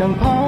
想跑。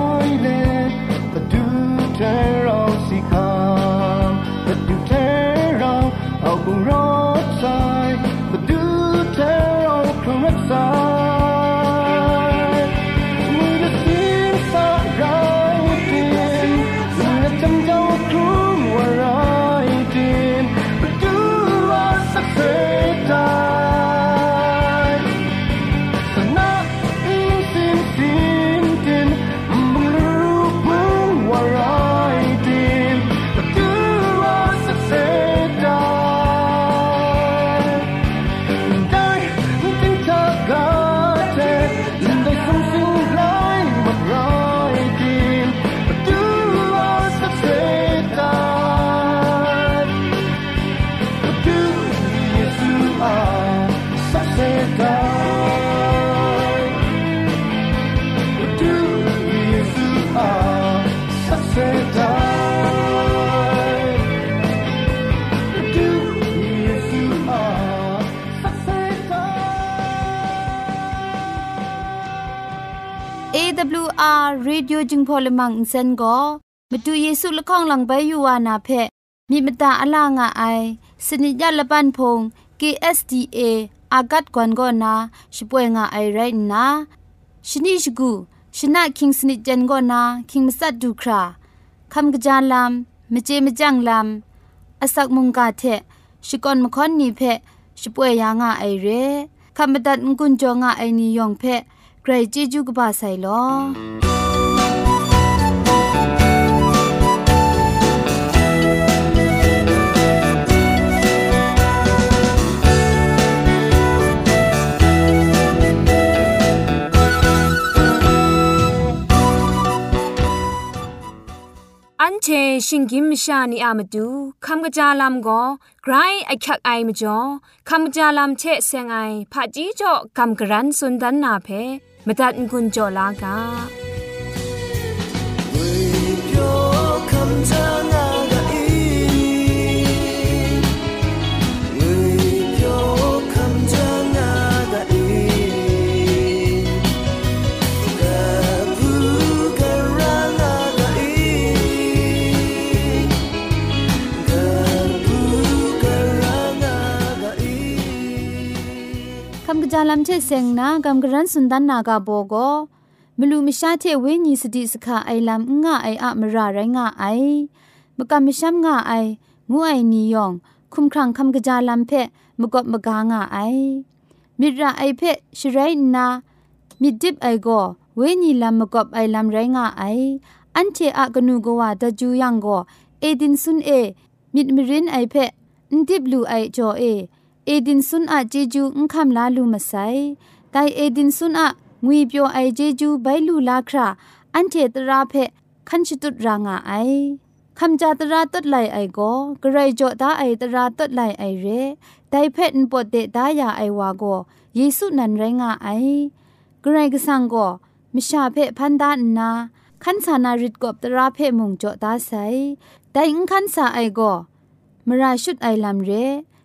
AWR Radio จึงพอลมังอินเซนก็มาดูเยซูละข้องหลังใบยูวานาเพมีมตาอลางอไอสนิจยาละปันพง KSDA อากัดกวนก็นาช่วยงาไอไรนะชนิชกูชนะคิงสนิจันก็นาคิงมัสัดดูคราคำกระจายลำมเจมจังลำอาศักมุงกาเทชิกอนมคอนนีเพช่วยยางาไอเรคำบัดงกุนจงาไอนิยองเพ ใครจีจูกบาไซลออันเชชิงกิมชานีอามาดูคำกระจาลำก็ไกรไอคักไอมาจ่อคำกระจาลำเชเซงไอผาจีจ่อคำกระรันสุนดันนาเพ มตัดกุญจ่อลากาคำจางจาลัมเชเซงนากำกระรันสุนดันนากาโบโกมลูมิชาเทเวนีสติสขาไอลัมงะไออะมราไรงะไอมกะมิชัมงะไองูไอนียองคุมครังคำกระจาลัมเพมกบมกางะไอมิระไอเพชไรนามิดิบไอโกเวนีลัมมกบไอลัมไรงะไออันเทอะกนูกวาดจูยังโกเอดินซุนเอมิดมิรินไอเพนดิบลูไอจอเอ เอดินซุนอะเจจูอุคำลาลูมาไซไดเอดินซุนอะงွေပြောไอเจจูไบลูลาคราอันเทตราเพคันชิตุรางาไอคำจาตราตัดไหลไอโกกระไรจอตาไอตราตัดไหลไอเรไดเพนปดเตตายาไอวาโกเยซูนันไรงาไอกระไรกสังโกมิชาเพพันดานนาขันสานาริดกบตราเพมุงจอตาไซไดอิงขันสาไอโกมราชุดไอลำเร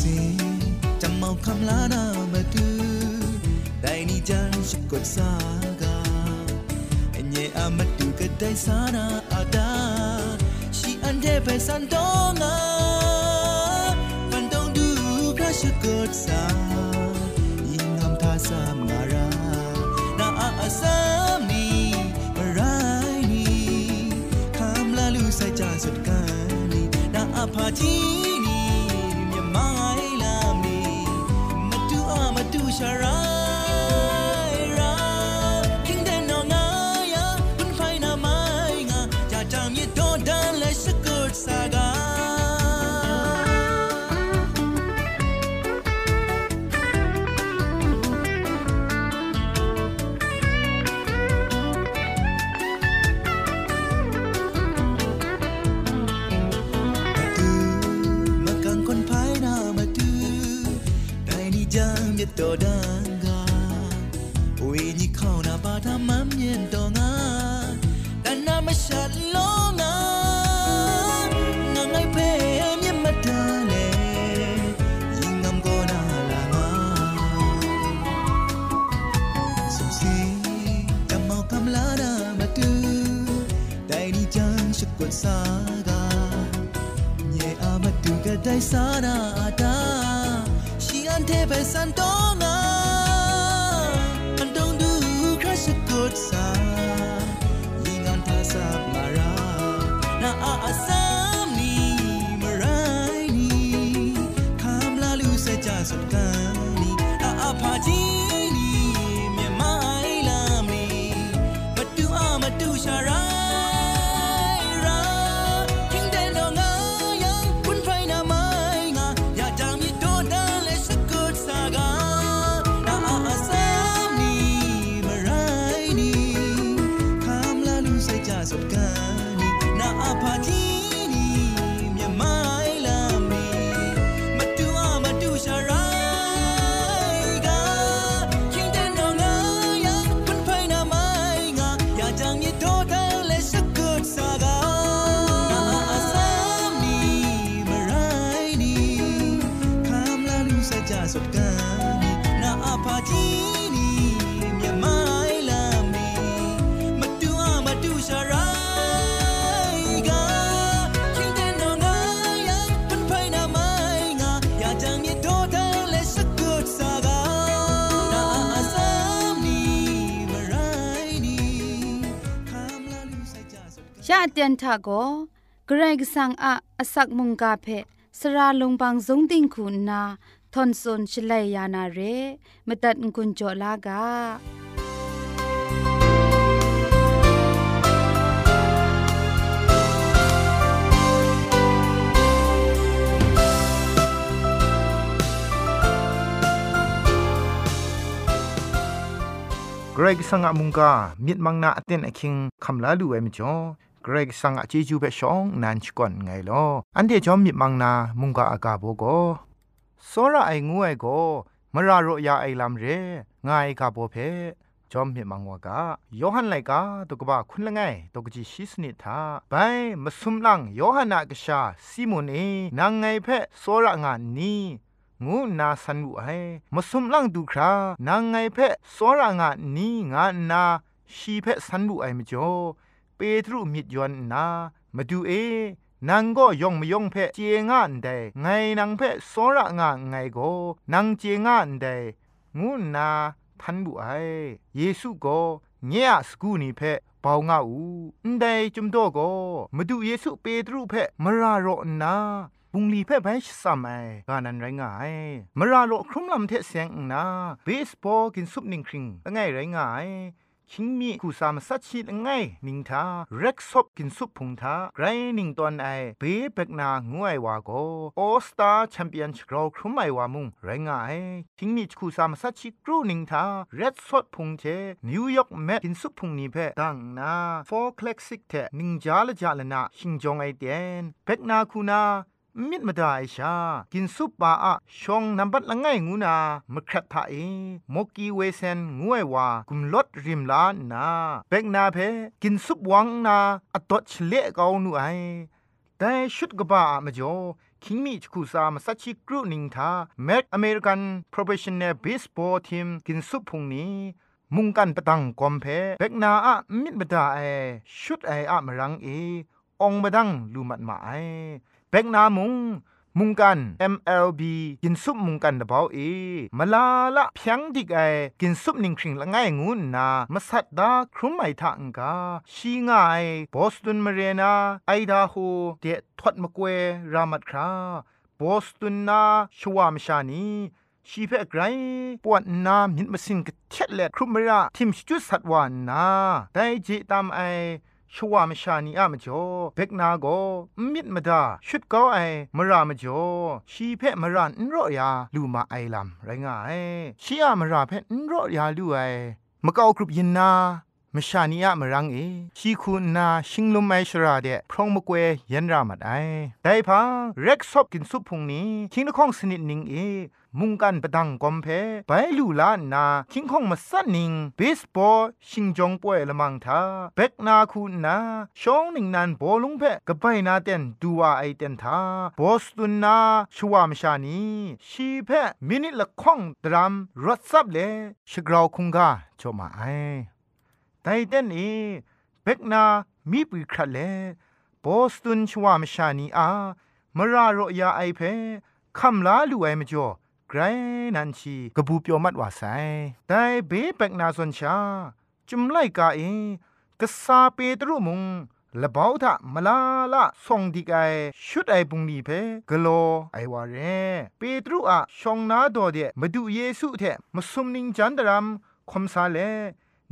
สีจำเมาคำลาหน้ามาดูได้นี่จันสุกดสากาเอนเยอามาดูก็ได้สานาอาดาชีอันเดไปสันตองาฟันต้องดูพระชุกดสายิ่งทำท่าสามงารานาอาสามนี้มารายนี้คำลาลูใส่จ่าสุดการนี้นาอาพาที 想让。 တော်တန်ကဝေကြီးခေါနာပါတာမမြင်တော့ငါတနာမရှာလုံးငါငါငိုက်ပဲမြင်မတန်လေရင်ငမ်ကောနာလာငါစုံစီကမောက်ကမလာတာမတူတိုင်ဒီချမ်းရှိကွန်စာကညေအမတူကတိုင်စာရာတာ ante besante กสั งอะอสักมุงกาเพสระลงบางสงติงคุณนาทอนซนชลัยยานาเรมตัดกุญจลากาเกรกสังอะมุงกามิดมังนาเต็นอคิงคำลาลูเอมจ่อ รกสังอาจีจูเปชองนันชกอนไงลออันเดีจอมมีมังนามุงกาอากาโบโกโซระไองวยโกมรารอยาไอลำเรงายกาโบเพจอมมิมังวากาโยฮันไลกาตุกบาคุณละไงตุกจิชิสนิทาไปมสุมลังโยฮันนากชาซิมุนเอนางไงเพโซระงานนี้งูนาสันุไอมสุมลังดูครานางไงเพโซระงานนี้งานนาชีเพสันุไอมจ่อ เปตรุมิดยอนนามาดูเอนางก็ยองมยองเพเจงอันเดไงนางเพสระงาไงก็นางเจงอันเดงูนาทันบุไอเยซูก็เงียสกูนี่เพเปาวงาอูอันใดจุมโตก็มาดูเยซูเปตรุเพมรารอนาปุงลีเพ่ไปสัมไอกานันไรงายมราโลครุมลำเทเสียงนาเบสบอลกินซุปนิงคริงไงไรงาย คิงมีคูสามสัตชิดไงนิงทาเร็กซบกินซุปพุงทาไกรนิงตอนไอเบเบกนางวยว่าโกออสตาแชมเปียนชกราวครุมไอว่ามุงไรงายคิงมีคูสามสัตชิกรูนิงทาเร็ดสดพุงเทนิวยอร์กแมกินซุปพุงนี้เพดังนาฟอร์คล็กซิกเทนิงจาละจาละนาชิงจงไอเดนเบกนาคูนา มิดมาได้ชา กินซุปปาอะชงนับบัดละไงงูนามครัดทาเอมกีเวเซนงวยว่ากุมลดริมลานนาเบกนาเพกินซุปวังนาอตดเฉลกเอาหนูไอแต่ชุดกบ้ามจ่อคิงมีชคูซามสัชิกรุนิงทาแม็กอเมริกันโปรเฟชชั่นแนลเบสบอลทีมกินซุปพุงนี้มุงกันประตังกอมเพเบกนาอะมิดบดาไอชุดไออะมรังเอองบดังลูมัดมาไอ เบกนามุงมุงกัน MLB กินซุปมุงกันดะเบาเอมาลาละเพียงดิกไอกินซุปนิงคริงละง่ายงูนามาสัตดาครุมไอทางกาชีง่ายบอสตันมาเรนาไอดาโฮเดทอดมะกเวรามัดคราบอสตันนาชวามชานีชีเพไกรปวดนามิดมาสินกเช็ดแลครุมระทิมจุดสัตวานนาได้จิตามไอ ชัวมชานีอะมจ่อเบกนาโกมิดมดาชุดก็ไอมรามจ่อชีเพมรันรอยาลูมาไอลัมไรงายชีอะมราเพนรอยาลูไอมะกอกรุปยินนามชานีอะมรังเอชีคุณนาชิงลุมไมชราเดพรองมะกเวยันรามัดไอได้พังเร็กซอบกินซุปพุงนี้คิงนคองสนิดนิงเอ มุงกันปะดังกอมเพไปลูลานาคิงคองมาสันนิงเบสบอลชิงจงป่วยละมังทาเบกนาคูนาชองหนิงนันบอลุงเพกะไปนาเต็นดูว่าไอเต็นทาบอสตุนนาชัวมชานีชีเพมินิละข้องดรัมรถซับเลชกราวคุงกาจมาไอไตเต็นเอเบกนามีปีครัดเลบอสตุนชัวมชานีอามราโรยาไอเพคำลาลูไอมจ่อ กรนันชีกบูเปียวมัดว่าไซแต่เบเปกนาสนชา จุมไลกาเอกษาเปตรุมุงละบ่าวทะมลาละส่งดิกไอชุดไอปุงนีเพกโลไอวาเรเปตรุอะชองนาโดเดมาดูเยซูเทมสุมนิงจันดรัมคมซาเล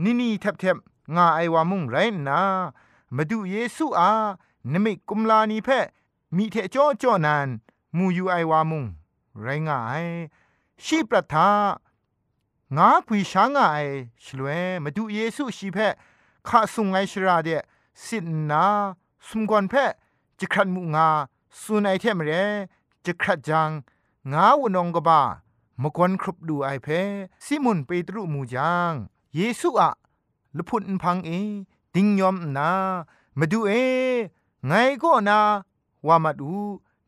นินีแทบแทบงาไอวามุงไรนามาดูเยซูอานมิกุมลานีเพมีเทจ่อจ่อนันมูยูไอวามุง ไรงายชีประทางาคุยช้างไอชลวยมาดูเยซูชีเพข้าสุงไอชราเดสินนาสมกอนเพจะครันมุงาสุนไอเทมเรจะครัดจังงาวนองกบามกวนครบดูไอเพซิมุนเปตรุมูจังเยซูอะลพุนพังเอดิงยอมนามาดูเอไงก็นาว่ามาดู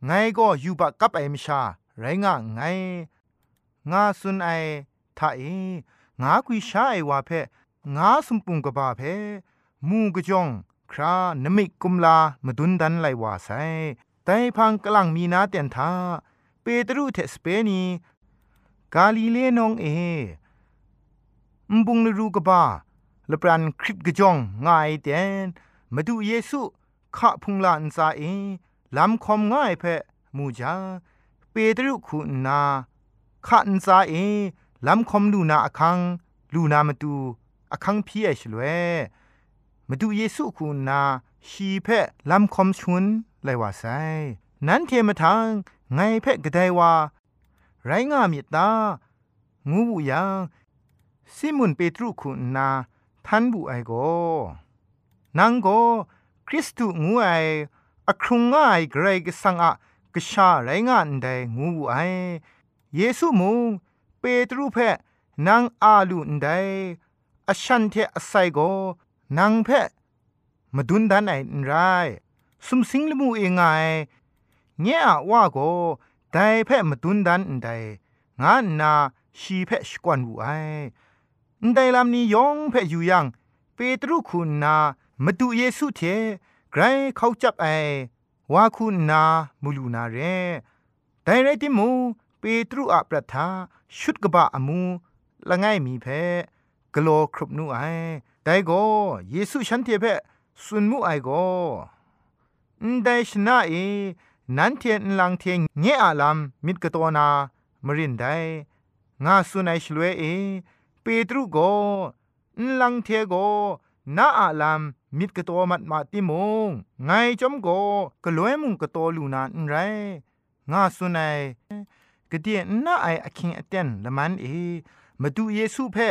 ไงก็อยู่บกับไอมชา ไรงะไงงาสุนไอทาเองากุยชาไอวาเพงาสมปุงกบาเพมูกจองครานมิกุมลามาดุนดันไลวาไซแต่พังกลังมีนาเตียนทาเปตรุเทสเปนีกาลิเลนองเอมบุงนรูกบาละปรันคริปกจองงายเตียนมาดูเยซูขะพุงลานซาเอลำคอมง่ายเพมูจา เปตรุคุณนาขะนซาเอลำคมลูนาอคัง ลูนามาตูอคังพี่เอชลเวมาดูเยซูคุณนาชีเพลำคมชุนเลยว่าไซนั้นเทมาทางไงเพกระไดว่า ไรงามิตา งูบุยังซิมุนเปตรุคุณนาทันบุไอโกนังโกคริสตุงูไออครุงง่ายเกรกสังอะ กชาไรงานไดงูไอเยซูมุงเปตรุเพนางอาลุนไดอชันเทอไซโกนางเพมาดุนดันไอไรสุมสิงลมูเองไงเงี้ยว่าโกไดเพมาดุนดันไดงานนาชีเพชกวนบุไอไดลำนี้ยองเพอยู่ยังเปตรุคุณนามาดูเยซูเทไกรเขาจับไอ ว่าคุณนามูลูนาเรไดไรติมูเปตรุอัปรัฐาชุดกบะอมูละไงมีเพกโลครบนูไอไดโกเยซูฉันเทเพสุนมูไอโกนไดชนะเอนันเทียนลังเทียงเงอาลัมมิดกตัวนามรินไดงาสุนัยชลเวเอเปตรุโกนลังเทโกนาอาลัม มิดกะตัวมัดมาติมงไงจอมโกกะลวยมุงกะตัวลูนานไรงาสุนัยกะเดียนนาไออคิงอเตนละมันเอมาดูเยซูเพ่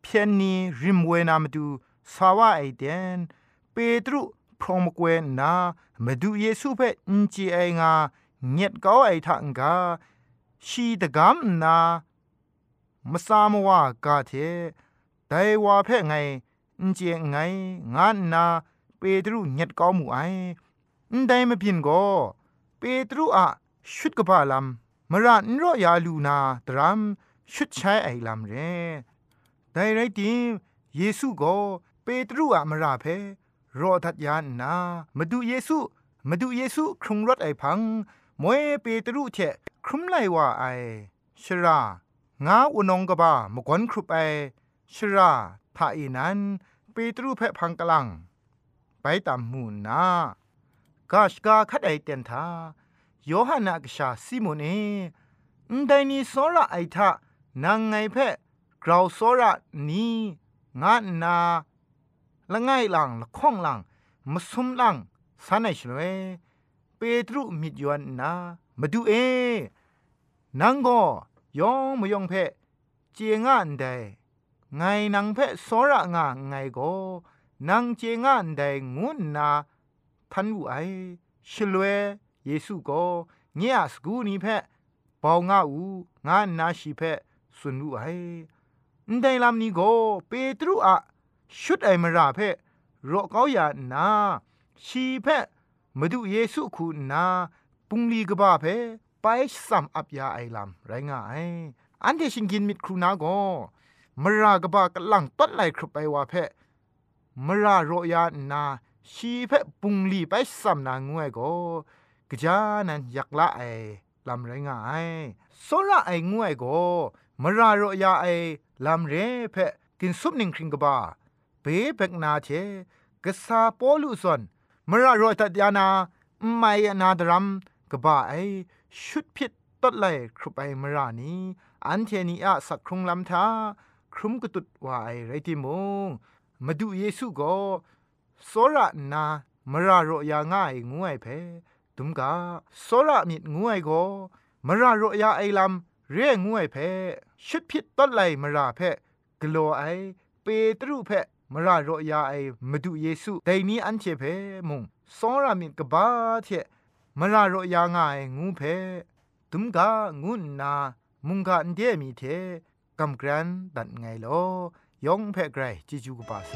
เพียนนีริมเวนามาดูสาวาไอเดนเปตรุพรอมกเวนามาดูเยซูเพอินจีไองาเงียดก้าไอทังกาชีตะกามนามาสามว่ากาเทไดว่าเพ่ไง อินจีไงงานนาเปตรุเงียดก้ามูไออินไดมาพินโกเปตรุอะชุดกบาลัมมรานรอยาลูนาตรัมชุดใช้ไอลำเรแต่ไรติมเยซูก็เปตรุอะมราเพรอทัดยานนามาดูเยซูมาดูเยซูครุงรถไอพังมวยเปตรุเทครุมไลว่าไอชรางาอุนงกบ้ามกวนครุปไอชรา ทาอีนันเปตรุเพพังกลัง ไปตามมูนากาชกาคัดไอเตนทาโยฮันากชาซิโมเนนไดนีโซระไอทะนางไงเพะกราวโซระนีงานนาละไงหลังละข้องหลังมาซุมหลังสานไอชลเวเปตรุมิดยวนนามาดูเอ นังก็ยองมยองเพะเจียงอันได ไงนังเพะสซระงาไงก็นังเจงอันไดงุนนาทันวุไอชลเวเยซูโกเงียสกูนีเพะปองงาอูงานนาชีเพะสุนวุไอไดลำนี้ก็เปตรุอะชุดไอมราเพะรอเกาอย่านาชีเพะมาดูเยซูคูนาปุงลีกบ้าเพไปสัมอับยาไอลำไรงาไออันที่ชิงกินมิดครูนาก็ มรากบากลังตัดไหลครุไปว่าเพมราโรยานาชีเพปุงลีไปซัมนางวยก็กจานันยักละไอลำไรง่ายโซระไองวยก็มราโรยาไอลำเรเพกินซุปนิงคริงกบาเปเบกนาเชกษาปอลุซอนมรารอยตัดยานาไม่นาดรัมกบาไอชุดพิษตัดไลครุไปมรานีอันเทนีอะสักครุงลำทา ครุมกตุดวายไรติมงมาดูเยซูก็โซระนามรารอยาง่ายงวยเพดุมกาโซระมิดงวยก็มรารอยาไอลำเรื่องวยเพชุดพิษต้นไหลมราเพกลัวไอเปตรุเพมราโรยาไอมาดูเยซูแต่นี้อันเชเพมุงสรามิดกบาเทมราโรยางายงูเพตุมกางุนนามุงกาอันเดียมีเท กำกรันดัดไงลอยองเพ่ไกรจิจูกบาไซ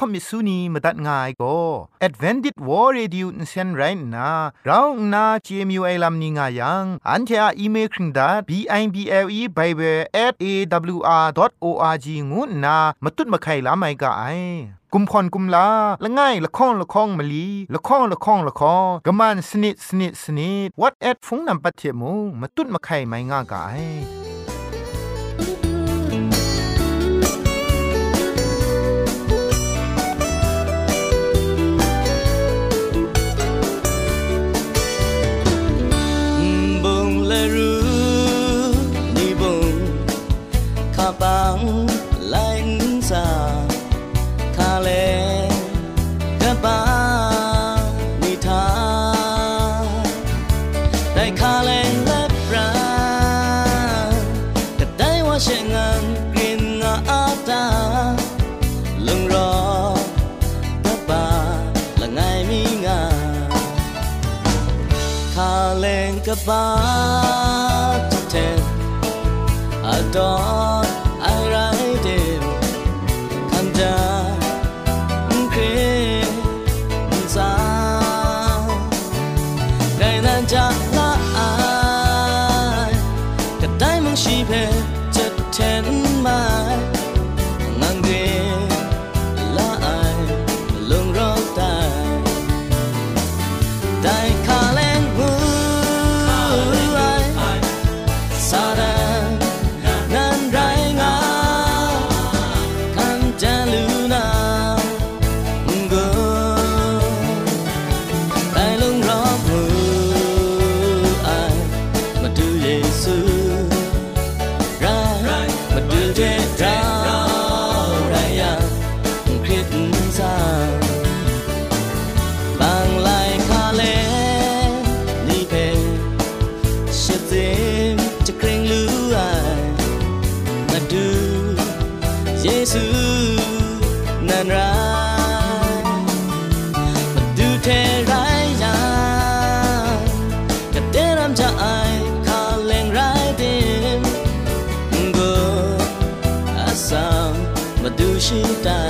คมิสซูนีมาตัดง่ายก็ Advented Radio นเซนไรน่ะเรางนา CMU ไอลำมนิง่ายังอันที่อาอีเมลคิงดา B I B L E Bible at a w r o r g งูนามาตุ้ดมาไข่ละไม่ก่ายกุมพรกุมลาละง่ายละค้องละค้องมะลีละค้องละค้องละค้องกะมันสนิดสนิดสนิด what at ฟงนำปัจเจมูมาตุ้ดมาไข่ไม่ง่ายก่าย about to I don't. จะเกรงลือไอมาดูเยซูนันรายมาดูเทรายยางกับเดรำจะไอคาเลงรายเต็มก็อาสามมาดูชิดา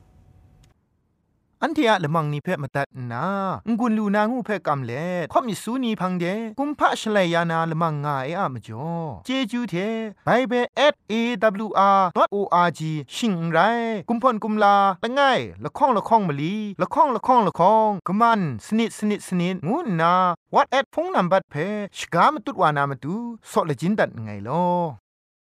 อันเทียละมังนิเพ่มาตัดนางุนลูนางูเพ่กำเล่ข่อมิสูนีพังเดกุมพะชเลยานาละมังงาเออะมจ่อเจจูเทไบเบิล @awr.org ชิงไรกุมพ่นกุมลาละง่ายละข้องละข้องมะลีละข้องละข้องละข้องกะมันสนิดสนิดสนิดงูนา what at พงนัมบัดเพชกามตุดวานามตุซอเลจินดัดไงลอ